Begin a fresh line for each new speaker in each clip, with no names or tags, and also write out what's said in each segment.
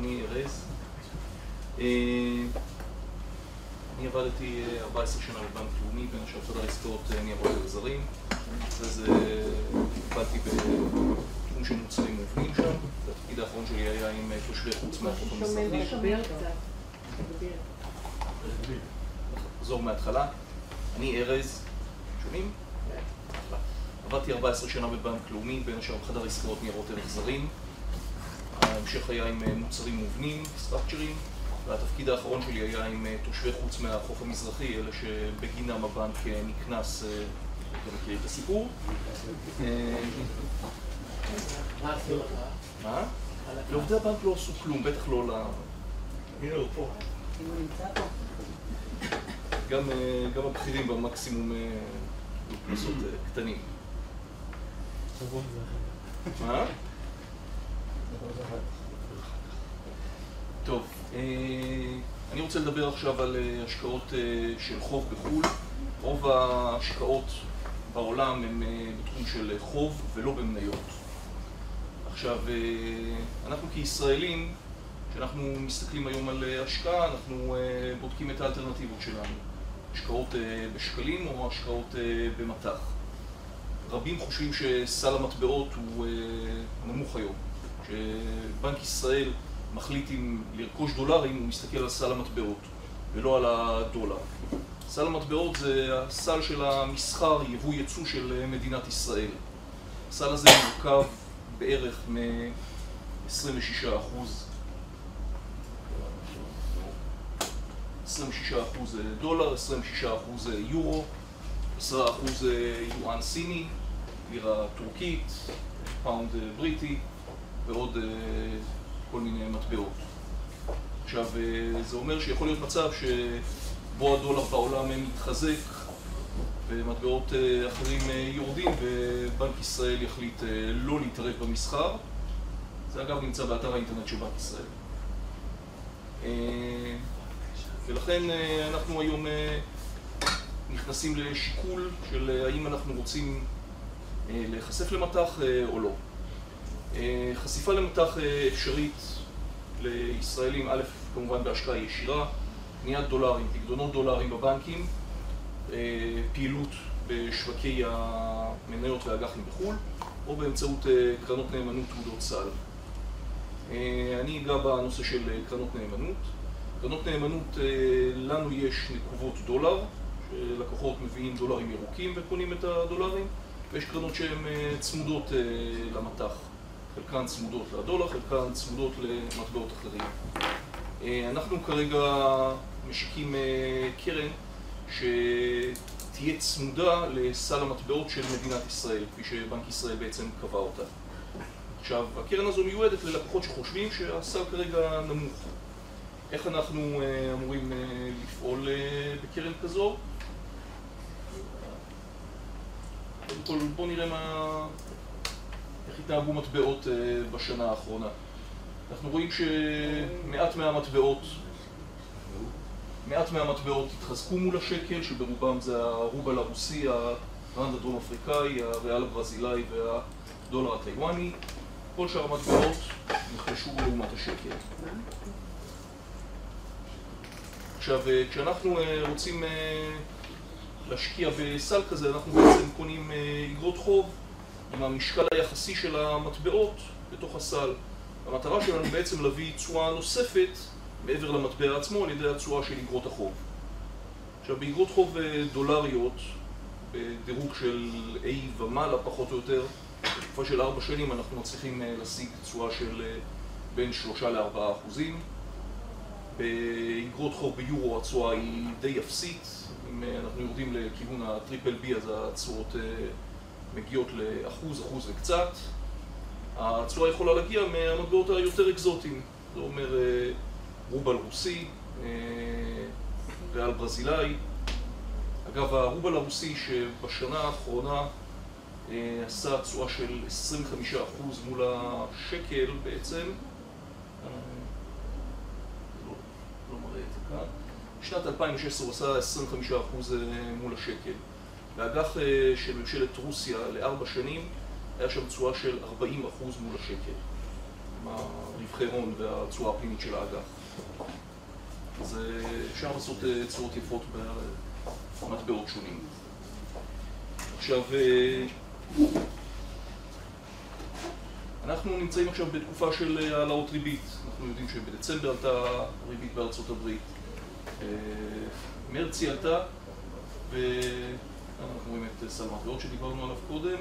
אני ארז. אה, אני עבדתי 14 שנה בבנק לאומי, בין השאר חדר עסקאות ניירות זרים. אחרי זה עבדתי בתחום של מוצרים מובנים שם. התפקיד האחרון שלי היה עם תושבי חוץ מהחוף המזרחי. נחזור מההתחלה. אני ארז. שומעים? עבדתי 14 שנה בבנק לאומי, בין השאר חדר עסקאות ניירות ערך זרים. ההמשך היה עם מוצרים מובנים, סטרקצ'רים, והתפקיד האחרון שלי היה עם תושבי חוץ מהחוף המזרחי, אלה שבגינם הבנק נקנס, אתם מכירים את הסיפור?
מה עשו לך?
מה? לעובדי הבנק לא עשו כלום, בטח לא ל...
הנה הוא פה.
גם הבכירים במקסימום קנסות קטנים. מה? טוב, אני רוצה לדבר עכשיו על השקעות של חוב בחו"ל. רוב ההשקעות בעולם הן בתחום של חוב ולא במניות. עכשיו, אנחנו כישראלים, כשאנחנו מסתכלים היום על השקעה, אנחנו בודקים את האלטרנטיבות שלנו. השקעות בשקלים או השקעות במטח. רבים חושבים שסל המטבעות הוא נמוך היום. כשבנק ישראל מחליט אם לרכוש דולרים, הוא מסתכל על סל המטבעות ולא על הדולר. סל המטבעות זה הסל של המסחר, יבוא יצוא של מדינת ישראל. הסל הזה מורכב בערך מ-26 אחוז 26 אחוז דולר, 26 אחוז יורו, 10 אחוז יואן סיני, לירה טורקית, פאונד בריטי ועוד כל מיני מטבעות. עכשיו, זה אומר שיכול להיות מצב שבו הדולר בעולם מתחזק ומטבעות אחרים יורדים ובנק ישראל יחליט לא להתערב במסחר. זה אגב נמצא באתר האינטרנט של בנק ישראל. ולכן אנחנו היום נכנסים לשיקול של האם אנחנו רוצים להיחשף למטח או לא. חשיפה למטח אפשרית לישראלים, א', כמובן בהשקעה ישירה, קניית דולרים, פקדונות דולרים בבנקים, פעילות בשווקי המניות והאג"חים בחו"ל, או באמצעות קרנות נאמנות תעודות סל. אני אגע בנושא של קרנות נאמנות. קרנות נאמנות, לנו יש נקובות דולר, שלקוחות מביאים דולרים ירוקים וקונים את הדולרים, ויש קרנות שהן צמודות למטח. חלקן צמודות לדולר, חלקן צמודות למטבעות אחרים. אנחנו כרגע משיקים קרן שתהיה צמודה לסל המטבעות של מדינת ישראל, כפי שבנק ישראל בעצם קבע אותה. עכשיו, הקרן הזו מיועדת ללקוחות שחושבים שהסל כרגע נמוך. איך אנחנו אמורים לפעול בקרן כזו? קודם כל, בואו נראה מה... איך התנהגו מטבעות בשנה האחרונה. אנחנו רואים שמעט מהמטבעות, מעט מהמטבעות התחזקו מול השקל, שברובם זה הרובל הרוסי, הרנד הדרום אפריקאי, הריאל הברזילאי והדולר הטיוואני. כל שאר המטבעות נחלשו לעומת השקל. עכשיו, כשאנחנו רוצים להשקיע בסל כזה, אנחנו בעצם קונים אגרות חוב עם המשקל היחסי של המטבעות בתוך הסל. המטרה שלנו בעצם להביא תשואה נוספת מעבר למטבע עצמו על ידי התשואה של אגרות החוב. עכשיו, באגרות חוב דולריות, בדירוג של A ומעלה פחות או יותר, בתקופה של ארבע שנים אנחנו מצליחים להשיג תשואה של בין שלושה לארבעה אחוזים. באגרות חוב ביורו התשואה היא די אפסית, אם אנחנו יורדים לכיוון הטריפל בי אז התשואות מגיעות לאחוז, אחוז וקצת. התשואה יכולה להגיע מהמטבעות היותר אקזוטיים, זה אומר רובל רוסי, ריאל ברזילאי. אגב, הרובל הרוסי שבשנה האחרונה עשה תשואה של 25% מול השקל בעצם, לא מראה את זה כאן, בשנת 2016 הוא עשה 25% מול השקל. באג"ח של ממשלת רוסיה לארבע שנים היה שם תשואה של 40% מול השקל, הרבעוני. רווחי הון והתשואה הפנימית של האג"ח. אז אפשר לעשות תשואות יפות במטבעות שונים. עכשיו, אנחנו נמצאים עכשיו בתקופה של העלאות ריבית. אנחנו יודעים שבדצמבר עלתה ריבית בארצות הברית. מרץ היא עלתה, ואנחנו רואים את סל המטבעות שדיברנו עליו קודם.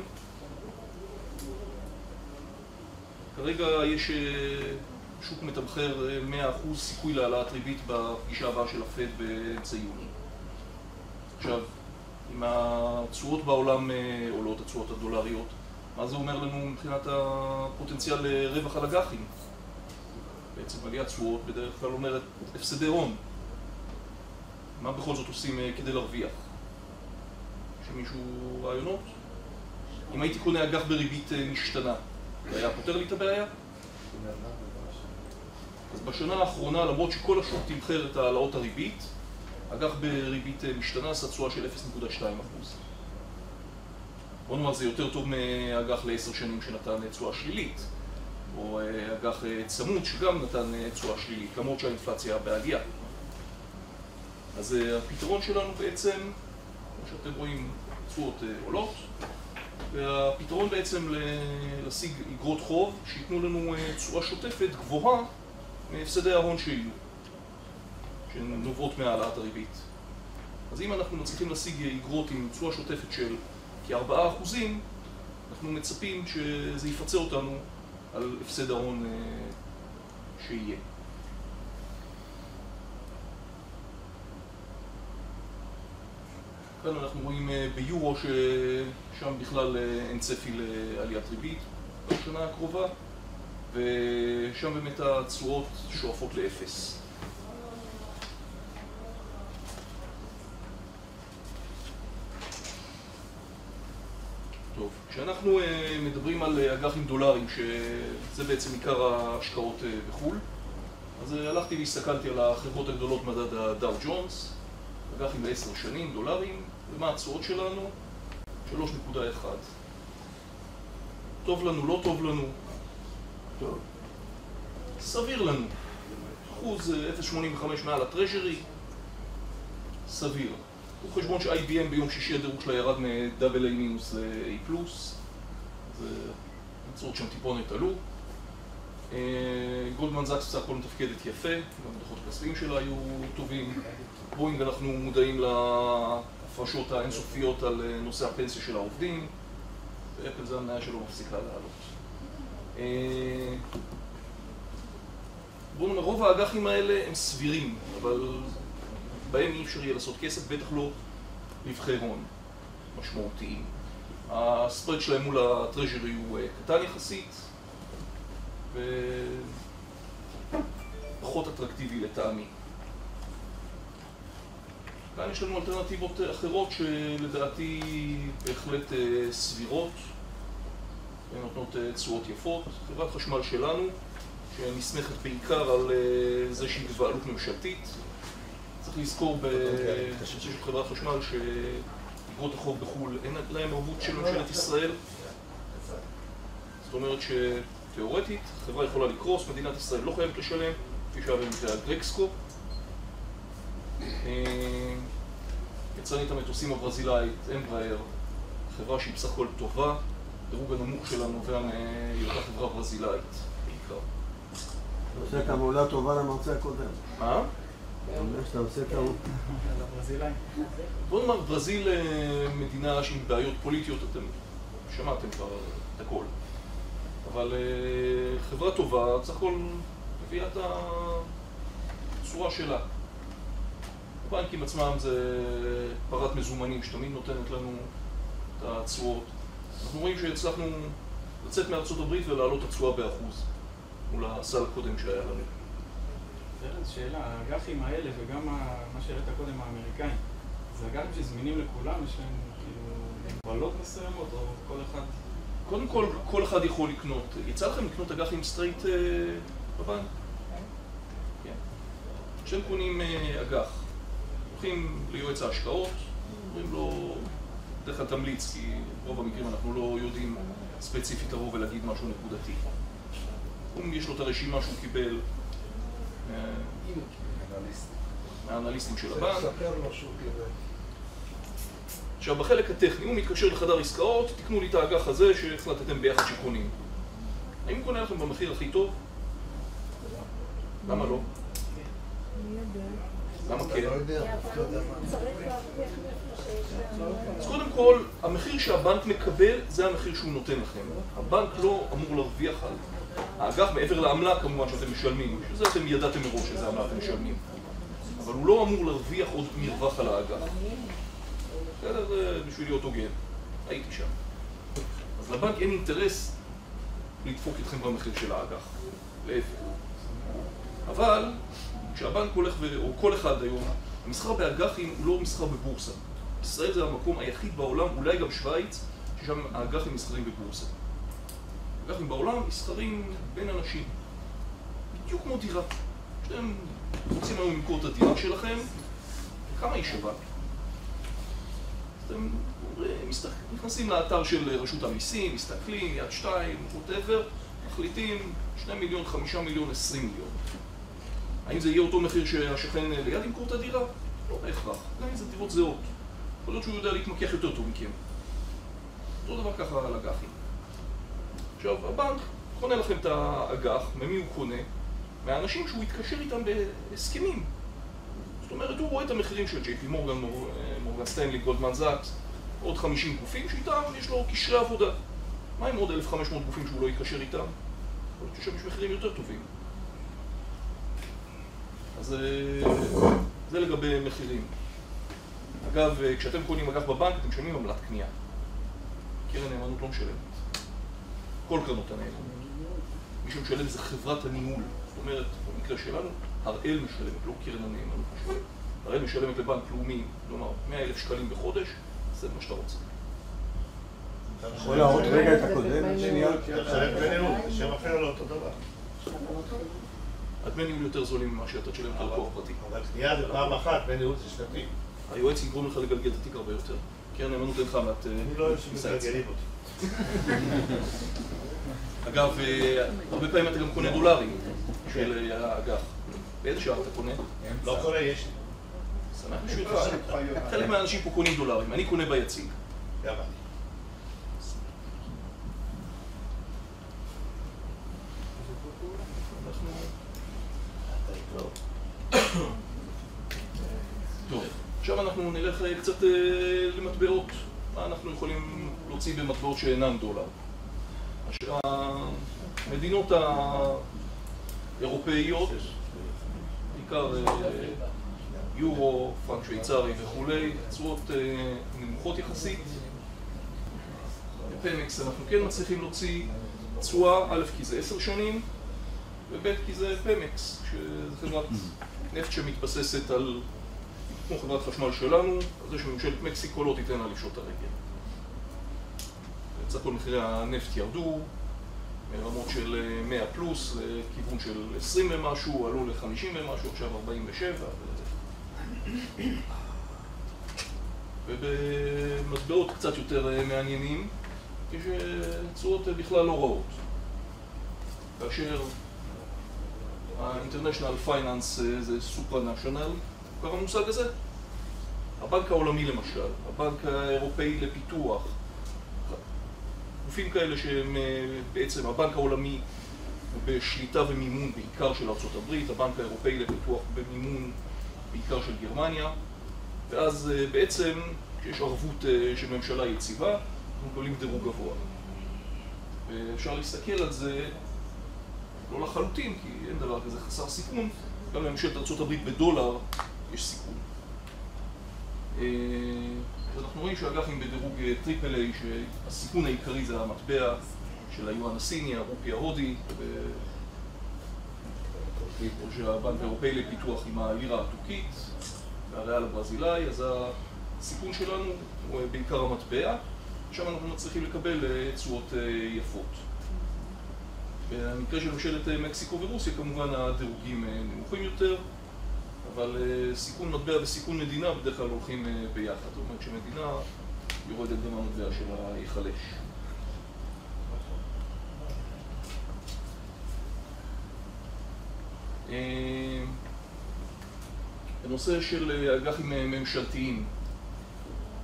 כרגע יש שוק מתמחר 100% סיכוי להעלאת ריבית בפגישה הבאה של הפד באמצע יוני. עכשיו, אם התשואות בעולם עולות, התשואות הדולריות, מה זה אומר לנו מבחינת הפוטנציאל לרווח על אג"חים? בעצם עליית תשואות בדרך כלל אומרת הפסדי הון. מה בכל זאת עושים כדי להרוויח? יש למישהו רעיונות? אם הייתי קונה אג"ח בריבית משתנה, זה היה פותר לי את הבעיה? אז בשנה האחרונה, למרות שכל השוק תמחר את העלאות הריבית, אג"ח בריבית משתנה עשה תשואה של 0.2%. בוא נאמר, זה יותר טוב מאג"ח לעשר שנים שנתן תשואה שלילית, או אג"ח צמוד שגם נתן תשואה שלילית, למרות שהאינפלציה בעלייה. אז הפתרון שלנו בעצם, כמו שאתם רואים, תשואות עולות, והפתרון בעצם להשיג אגרות חוב שייתנו לנו תשואה שוטפת גבוהה מהפסדי ההון שיהיו, שנובעות מהעלאת הריבית. אז אם אנחנו מצליחים להשיג אגרות עם תשואה שוטפת של כארבעה אחוזים, אנחנו מצפים שזה יפצה אותנו על הפסד ההון שיהיה. כאן אנחנו רואים ביורו ששם בכלל אין צפי לעליית ריבית בשנה הקרובה ושם באמת התשואות שואפות לאפס. טוב, כשאנחנו מדברים על אג"חים דולריים, שזה בעצם עיקר ההשקעות בחו"ל, אז הלכתי והסתכלתי על החברות הגדולות מדד הדאו ג'ונס, אג"חים לעשר שנים, דולרים, ומה התשואות שלנו? 3.1. טוב לנו, לא טוב לנו? טוב. סביר לנו. אחוז 0.85 מעל הטרז'רי, סביר. הוא חשבון ש-IBM ביום שישי הדירוג שלה ירד מ-AA מינוס ל-A פלוס, התשואות שם טיפונת עלו. גולדמן זאקס בסך הכל מתפקדת יפה, גם הדוחות הכספיים שלה היו טובים. בואינג אנחנו מודעים להפרשות האינסופיות על נושא הפנסיה של העובדים, ואפל זה המניה שלו מפסיקה לעלות. בואו נאמר, רוב האג"חים האלה הם סבירים, אבל בהם אי אפשר יהיה לעשות כסף, בטח לא רווחי הון משמעותיים. הספרד שלהם מול הטרז'רי הוא קטן יחסית, ופחות אטרקטיבי לטעמי. כאן יש לנו אלטרנטיבות אחרות שלדעתי בהחלט סבירות ונותנות תשואות יפות. חברת חשמל שלנו, שנסמכת בעיקר על זה שהיא בבעלות ממשלתית. צריך לזכור בנושא של חברת חשמל שאגרות החוב בחו"ל אין להם ערבות של ממשלת ישראל. זאת אומרת שתיאורטית חברה יכולה לקרוס, מדינת ישראל לא חייבת לשלם, כפי שהיה במקרה הגרקסקו. יצרנית המטוסים הברזילאית, אמבראר, חברה שהיא בסך הכל טובה, דירוג הנמוך שלה נובע מהיותה חברה ברזילאית בעיקר.
אתה עושה את המעולה טובה למרצה הקודם.
מה?
אתה אומר שאתה עושה טעות.
בוא נאמר, ברזיל מדינה שהיא בעיות פוליטיות, אתם שמעתם כבר את הכל. אבל חברה טובה, בסך הכל מביאה את הצורה שלה. הבנקים עצמם זה פרת מזומנים שתמיד נותנת לנו את התשואות. אנחנו רואים שהצלחנו לצאת מארצות הברית ולהעלות את התשואה באחוז מול הסל הקודם שהיה לנו.
ארז, שאלה, האג"חים האלה וגם מה שהראית קודם, האמריקאים, זה אג"חים שזמינים לכולם? יש להם כאילו מגבלות מסוימות או כל אחד...
קודם כל, כל אחד יכול לקנות. יצא לכם לקנות אג"חים straight בבנק? כן. כשהם קונים אג"ח, הולכים ליועץ ההשקעות, אומרים לו, בדרך כלל תמליץ, כי ברוב המקרים אנחנו לא יודעים ספציפית לבוא ולהגיד משהו נקודתי. הוא יש לו את הרשימה שהוא קיבל אה, מהאנליסטים של הבנק. עכשיו, בחלק הטכני, הוא מתקשר לחדר עסקאות, תקנו לי את האג"ח הזה שהחלטתם ביחד שקונים. האם הוא קונה לכם במחיר הכי טוב? למה לא? למה כן?
לא יודע מה.
אז קודם כל, המחיר שהבנק מקבל זה המחיר שהוא נותן לכם. הבנק לא אמור להרוויח על האג"ח מעבר לעמלה כמובן שאתם משלמים, שזה אתם ידעתם מראש שזה עמלה אתם משלמים. אבל הוא לא אמור להרוויח עוד מרווח על האג"ח. בסדר? זה בשביל להיות הוגן. הייתי שם. אז לבנק אין אינטרס לדפוק אתכם במחיר של האג"ח. להפך. אבל כשהבנק הולך, ו... או כל אחד היום, המסחר באג"חים הוא לא מסחר בבורסה. ישראל זה המקום היחיד בעולם, אולי גם שווייץ, ששם האג"חים מסחרים בבורסה. אג"חים בעולם מסחרים בין אנשים. בדיוק כמו דירה. כשאתם רוצים היום למכור את הדירה שלכם, כמה היא שווה? אתם מסתכל, נכנסים לאתר של רשות המיסים, מסתכלים, יד שתיים, ווטאבר, מחליטים 2 מיליון, 5 מיליון, 20 מיליון. האם זה יהיה אותו מחיר שהשכן ליד ימכור את הדירה? לא בהכרח. גם אם זה דירות זהות. יכול להיות שהוא יודע להתמקח יותר טוב מכם. אותו דבר ככה על אג"חים. עכשיו, הבנק קונה לכם את האג"ח, ממי הוא קונה? מהאנשים שהוא התקשר איתם בהסכמים. זאת אומרת, הוא רואה את המחירים של ג'יי פי מורגן, מור- מורגן סטנלי, גולדמן זאקס, עוד 50 גופים שאיתם יש לו קשרי עבודה. מה עם עוד 1,500 גופים שהוא לא יתקשר איתם? יכול להיות ששם יש מחירים יותר טובים. אז אה, זה לגבי מחירים. אגב, אה, כשאתם קונים אג"ח בבנק, אתם משלמים עמלת קנייה. קרן נאמנות לא משלמת. כל קרנות הנאמנות. מי שמשלם זה חברת הניהול. זאת אומרת, במקרה שלנו, הראל משלמת, לא קרן הנאמנות משלמת. הראל משלמת לבנק לאומי, כלומר, 100 אלף שקלים בחודש, זה מה שאתה רוצה.
יכול להראות רגע את הקודם? שנייה.
אתה זה שם אחר לא אותו דבר.
הדמי ניהול יותר זולים ממה שאתה תשלם את הלקוח פרטי.
אבל קנייה זה פעם אחת, בניהול זה שנתי.
היועץ יגרום לך לגלגל את התיק הרבה יותר. קרן נאמנות אין לך. אה,
אני לא אוהב
אינסייטס.
שמגלגלים אותי.
אגב, אה, הרבה פעמים אתה גם קונה דולרים של אה, האג"ח. באיזה שעה אתה קונה?
לא קורה, יש לי.
שמח בשבילך. חלק מהאנשים פה קונים דולרים, אני קונה ביציג.
אני.
עכשיו אנחנו נלך אה, קצת אה, למטבעות. מה אנחנו יכולים להוציא במטבעות שאינן דולר? המדינות האירופאיות, בעיקר אה, יורו, פרנק שוויצרי וכולי, תשואות אה, נמוכות יחסית. בפמקס אנחנו כן מצליחים להוציא תשואה, א' כי זה עשר שנים, וב' כי זה פמקס, שזו חברת נפט שמתבססת על, כמו חברת חשמל שלנו, על זה שממשלת מקסיקו לא תיתן לה לפשוט הרגל. בסך הכל מחירי הנפט ירדו, מרמות של אה, 100 פלוס, לכיוון של 20 ומשהו, עלו ל-50 ומשהו, עכשיו 47. ו... ובמטבעות קצת יותר אה, מעניינים, יש אה, תשואות אה, בכלל לא רעות. כאשר ה-International Finance אה, זה סופרנשיונל, כבר המושג הזה. הבנק העולמי למשל, הבנק האירופאי לפיתוח, גופים כאלה שהם אה, בעצם הבנק העולמי בשליטה ומימון בעיקר של ארה"ב, הבנק האירופאי לפיתוח במימון בעיקר של גרמניה, ואז אה, בעצם כשיש ערבות של ממשלה יציבה, אנחנו מקבלים דירוג גבוה. ואפשר להסתכל על זה לא לחלוטין, כי אין דבר כזה חסר סיכון, גם לממשלת ארה"ב בדולר יש סיכון. אה, אז אנחנו רואים שאג"חים בדירוג אה, triple A, שהסיכון העיקרי זה המטבע של היואן הסיני, הרופי ההודי, או שהבנק האירופאי לפיתוח עם הלירה הטורקית והריאל הברזילאי, אז הסיכון שלנו הוא אה, בעיקר המטבע, שם אנחנו מצליחים לקבל תשואות יפות. במקרה של ממשלת אה, מקסיקו ורוסיה כמובן הדירוגים אה, נמוכים יותר, אבל אה, סיכון מטבע וסיכון מדינה בדרך כלל הולכים ביחד. זאת אומרת שמדינה יורדת גם המטבע שלה ייחלש. בנושא של אג"חים ממשלתיים,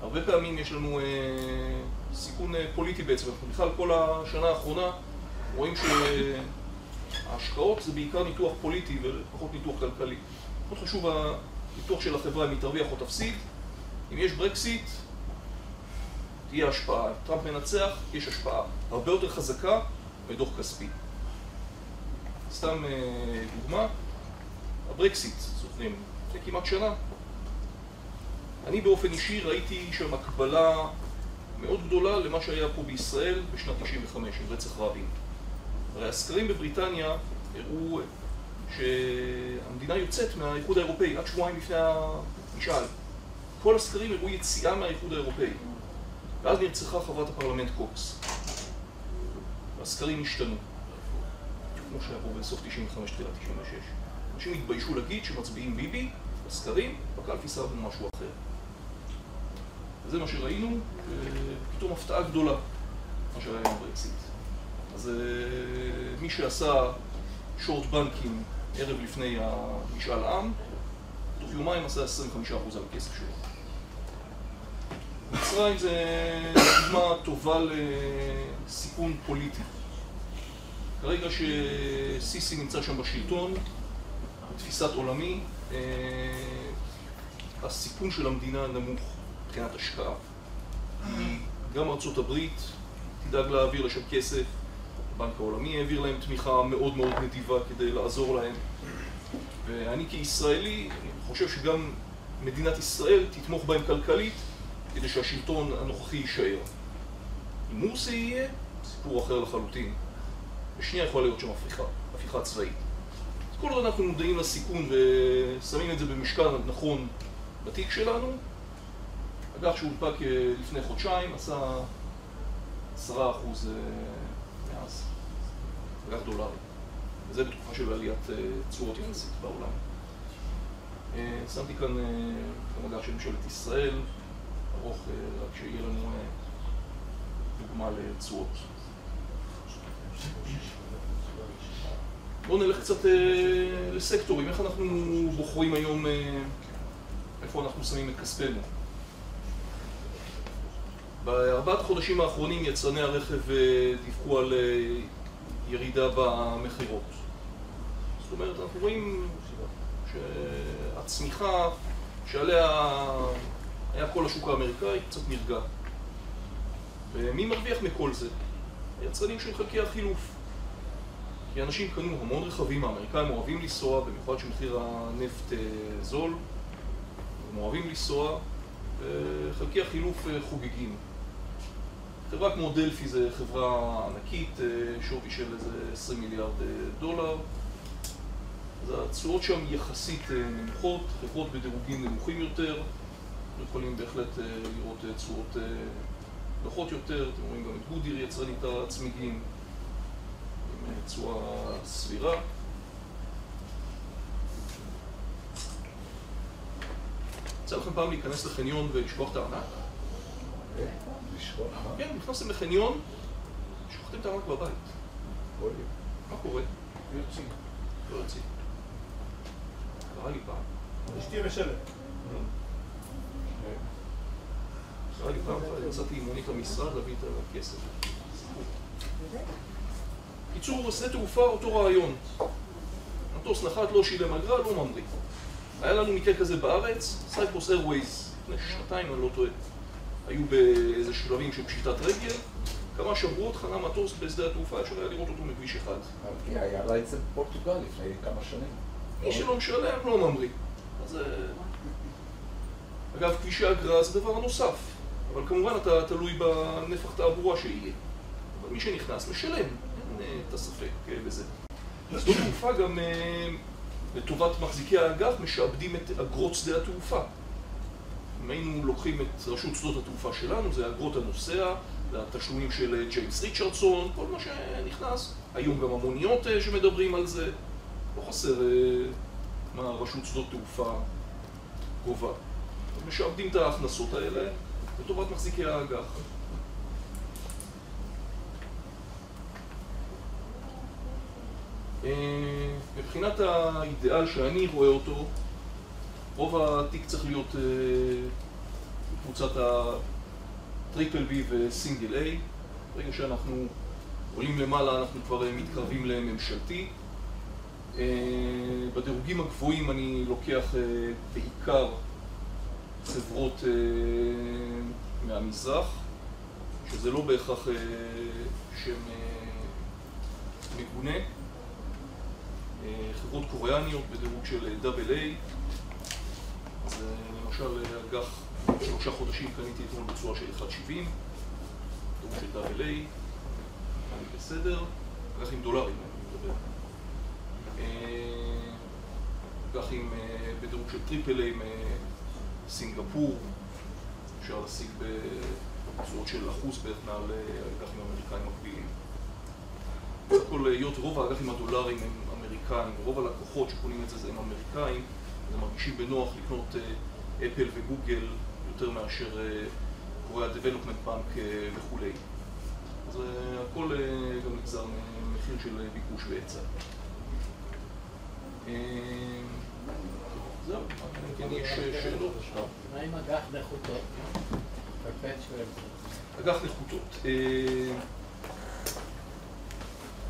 הרבה פעמים יש לנו סיכון פוליטי בעצם, בכלל כל השנה האחרונה רואים שההשקעות זה בעיקר ניתוח פוליטי ופחות ניתוח כלכלי. מאוד חשוב הניתוח של החברה אם היא תרוויח או תפסיד, אם יש ברקסיט תהיה השפעה, טראמפ מנצח, יש השפעה הרבה יותר חזקה מדוח כספי. סתם אה, דוגמה, הברקסיט, זוכרים, לפני כמעט שנה. אני באופן אישי ראיתי שם הקבלה מאוד גדולה למה שהיה פה בישראל בשנת 95, עם רצח רבין. הרי הסקרים בבריטניה הראו שהמדינה יוצאת מהאיחוד האירופאי עד שבועיים לפני המשאל. כל הסקרים הראו יציאה מהאיחוד האירופאי. ואז נרצחה חברת הפרלמנט קוקס. והסקרים השתנו. כמו שהיה פה בסוף 95, תחילת 96. אנשים התביישו להגיד שמצביעים ביבי בסקרים, בקלפי שרדנו משהו אחר. וזה מה שראינו, ופתאום הפתעה גדולה, מה שהיה עם הברקסיט. אז אה, מי שעשה שורט בנקים ערב לפני המשאל עם, תוך יומיים עשה 25% על הכסף שלו. מצרים זה דוגמה טובה לסיכון פוליטי. כרגע שסיסי נמצא שם בשלטון, בתפיסת עולמי, אה, הסיכון של המדינה נמוך מבחינת השקעה. גם ארצות הברית תדאג להעביר לשם כסף, הבנק העולמי העביר להם תמיכה מאוד מאוד נדיבה כדי לעזור להם. ואני כישראלי אני חושב שגם מדינת ישראל תתמוך בהם כלכלית כדי שהשלטון הנוכחי יישאר. אם מורסי יהיה, סיפור אחר לחלוטין. בשנייה יכולה להיות שם הפיכה, הפיכה צבאית. אז כל עוד אנחנו מודעים לסיכון ושמים את זה במשקל נכון בתיק שלנו, אג"ח שהונפק אה, לפני חודשיים עשה 10% מאז. כל כך דולרים. וזה בתקופה של עליית אה, תשואות יחסית בעולם. אה, שמתי כאן אה, את במדע של ממשלת ישראל, ארוך רק שיהיה לנו דוגמה לתשואות. בואו נלך קצת לסקטורים, איך אנחנו בוחרים היום, איפה אנחנו שמים את כספנו. בארבעת החודשים האחרונים יצרני הרכב דיווחו על ירידה במכירות. זאת אומרת, אנחנו רואים שהצמיחה שעליה היה כל השוק האמריקאי קצת נרגע. ומי מרוויח מכל זה? היצרנים של חלקי החילוף. כי אנשים קנו המון רכבים, האמריקאים אוהבים לנסוע, במיוחד שמחיר הנפט זול, הם אוהבים לנסוע, וחלקי החילוף חוגגים. חברה כמו דלפי זה חברה ענקית, שווי של איזה 20 מיליארד דולר. אז התשואות שם יחסית נמוכות, חברות בדירוגים נמוכים יותר. יכולים בהחלט לראות תשואות נוחות יותר. אתם רואים גם את גודיר יצרנית הצמיגים, עם תשואה סבירה. יצא לכם פעם להיכנס לחניון ולשכוח את הארנק? נכנסתם לחניון, שכחתם את הארנק בבית. מה קורה?
יוצאים.
לא יוצאים. קרה לי פעם.
אשתי משלם.
קרה לי פעם, יצאתי עם מונית למשרד להביא את הכסף. קיצור, שדה תעופה, אותו רעיון. מטוס נחת, לא שילם אגרה, לא ממריא. היה לנו מקרה כזה בארץ, סייפרוס איירווייז, לפני שנתיים, אני לא טועה. היו באיזה שלבים של פשיטת רגל, כמה שבועות חנה מטוס בשדה התעופה, אפשר היה לראות אותו מכביש אחד.
היה לה את זה בפורטוגל לפני כמה שנים.
מי שלא משלם לא ממריא. אז... אגב, כבישי אגרה זה דבר נוסף, אבל כמובן אתה תלוי בנפח תעבורה שיהיה. אבל מי שנכנס משלם, אין את הספק בזה. שדות תעופה גם לטובת מחזיקי האגף משעבדים את אגרות שדה התעופה. אם היינו לוקחים את רשות שדות התעופה שלנו, זה אגרות הנוסע, זה התשלומים של ג'יימס ריצ'רדסון, כל מה שנכנס. היום גם המוניות שמדברים על זה. לא חסר מה רשות שדות תעופה גובה. משעבדים את ההכנסות האלה לטובת מחזיקי האג"ח. אה, מבחינת האידיאל שאני רואה אותו, רוב התיק צריך להיות אה, בקבוצת הטריפל בי וסינגל איי. ברגע שאנחנו עולים למעלה אנחנו כבר מתקרבים לממשלתי. בדירוגים הגבוהים אני לוקח בעיקר חברות מהמזרח, שזה לא בהכרח שם מגונה. חברות קוריאניות בדירוג של איי. אז למשל אג"ח שלושה חודשים קניתי אתמול בצורה של 1.70, דירוג של איי, אני בסדר, אג"חים דולרים אני מדבר. אג"חים בדירוג של triple A מסינגפור, אפשר להשיג בצורות של אחוז בערך מעל אג"חים אמריקאים מקבילים. בסך הכל, היות רוב האג"חים הדולרים הם אמריקאים, רוב הלקוחות שקונים את זה הם אמריקאים, מרגישים בנוח לקנות אפל וגוגל יותר מאשר Korea Development Bank וכולי. אז הכל גם נגזר ממחיר של ביקוש והיצע. זהו, כן יש שאלות.
מה עם אג"ח נחותות?
אג"ח נחותות.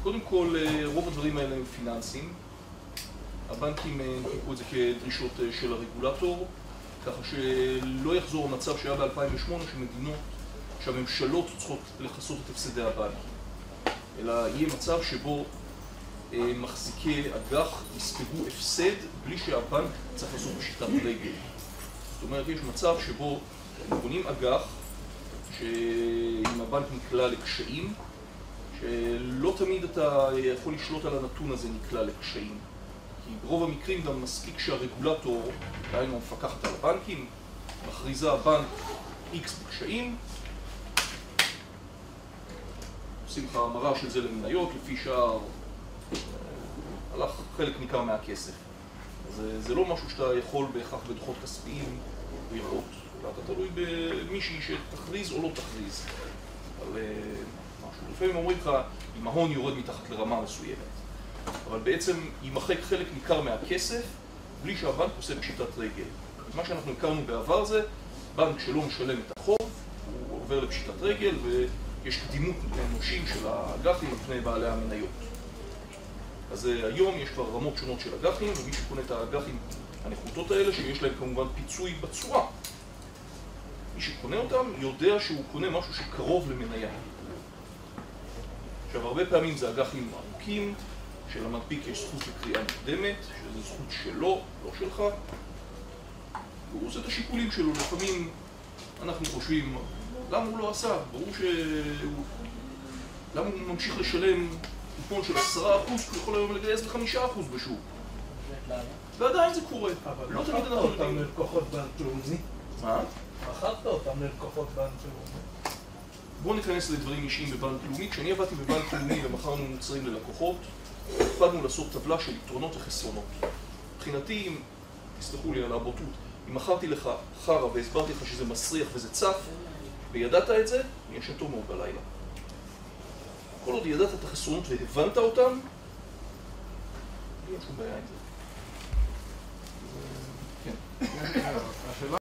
קודם כל, רוב הדברים האלה הם פיננסיים. הבנקים הנפיקו את זה כדרישות של הרגולטור, ככה שלא יחזור המצב שהיה ב-2008 שמדינות, שהממשלות צריכות לכסות את הפסדי הבנקים, אלא יהיה מצב שבו מחזיקי אג"ח יספגו הפסד בלי שהבנק צריך לעשות פשיטת רגל. זאת אומרת, יש מצב שבו קונים אג"ח שאם הבנק נקלע לקשיים, שלא תמיד אתה יכול לשלוט על הנתון הזה נקלע לקשיים. כי ברוב המקרים גם מספיק שהרגולטור, דהיינו המפקחת על הבנקים, מכריזה בנק X בקשיים, עושים לך המרה של זה למניות, לפי שער הלך חלק ניכר מהכסף. אז זה לא משהו שאתה יכול בהכרח בדוחות כספיים לראות, אלא אתה תלוי במישהי שתכריז או לא תכריז על משהו. לפעמים אומרים לך, אם ההון יורד מתחת לרמה מסוימת, אבל בעצם יימחק חלק ניכר מהכסף בלי שהבנק עושה פשיטת רגל. מה שאנחנו הכרנו בעבר זה, בנק שלא משלם את החוב, הוא עובר לפשיטת רגל ויש קדימות לנושים של האג"חים לפני בעלי המניות. אז היום יש כבר רמות שונות של אג"חים, ומי שקונה את האג"חים הנחותות האלה, שיש להם כמובן פיצוי בצורה. מי שקונה אותם יודע שהוא קונה משהו שקרוב למניה. עכשיו, הרבה פעמים זה אג"חים ארוכים, שלמנפיק יש זכות לקריאה מוקדמת, שזו זכות שלו, לא שלך, והוא עושה את השיקולים שלו. לפעמים אנחנו חושבים, למה הוא לא עשה? ברור שהוא... למה הוא ממשיך לשלם קופון של עשרה אחוז, הוא יכול היום לגייס לחמישה אחוז בשוק. ועדיין זה קורה.
אבל מכרת אותם ללקוחות בנק לאומי.
מה?
מכרת אותם ללקוחות בנק לאומי.
בואו ניכנס לדברים אישיים בבנק לאומי. כשאני עבדתי בבנק לאומי ומכרנו מוצרים ללקוחות, הקפדנו לעשות טבלה של יתרונות וחסרונות. מבחינתי, אם, תסלחו לי על הבוטות, אם מכרתי לך חרא והסברתי לך שזה מסריח וזה צף, וידעת את זה, אני ישן טוב מאוד בלילה. כל עוד ידעת את החסרונות והבנת אותם, אין שום בעיה עם זה. כן.
השאלה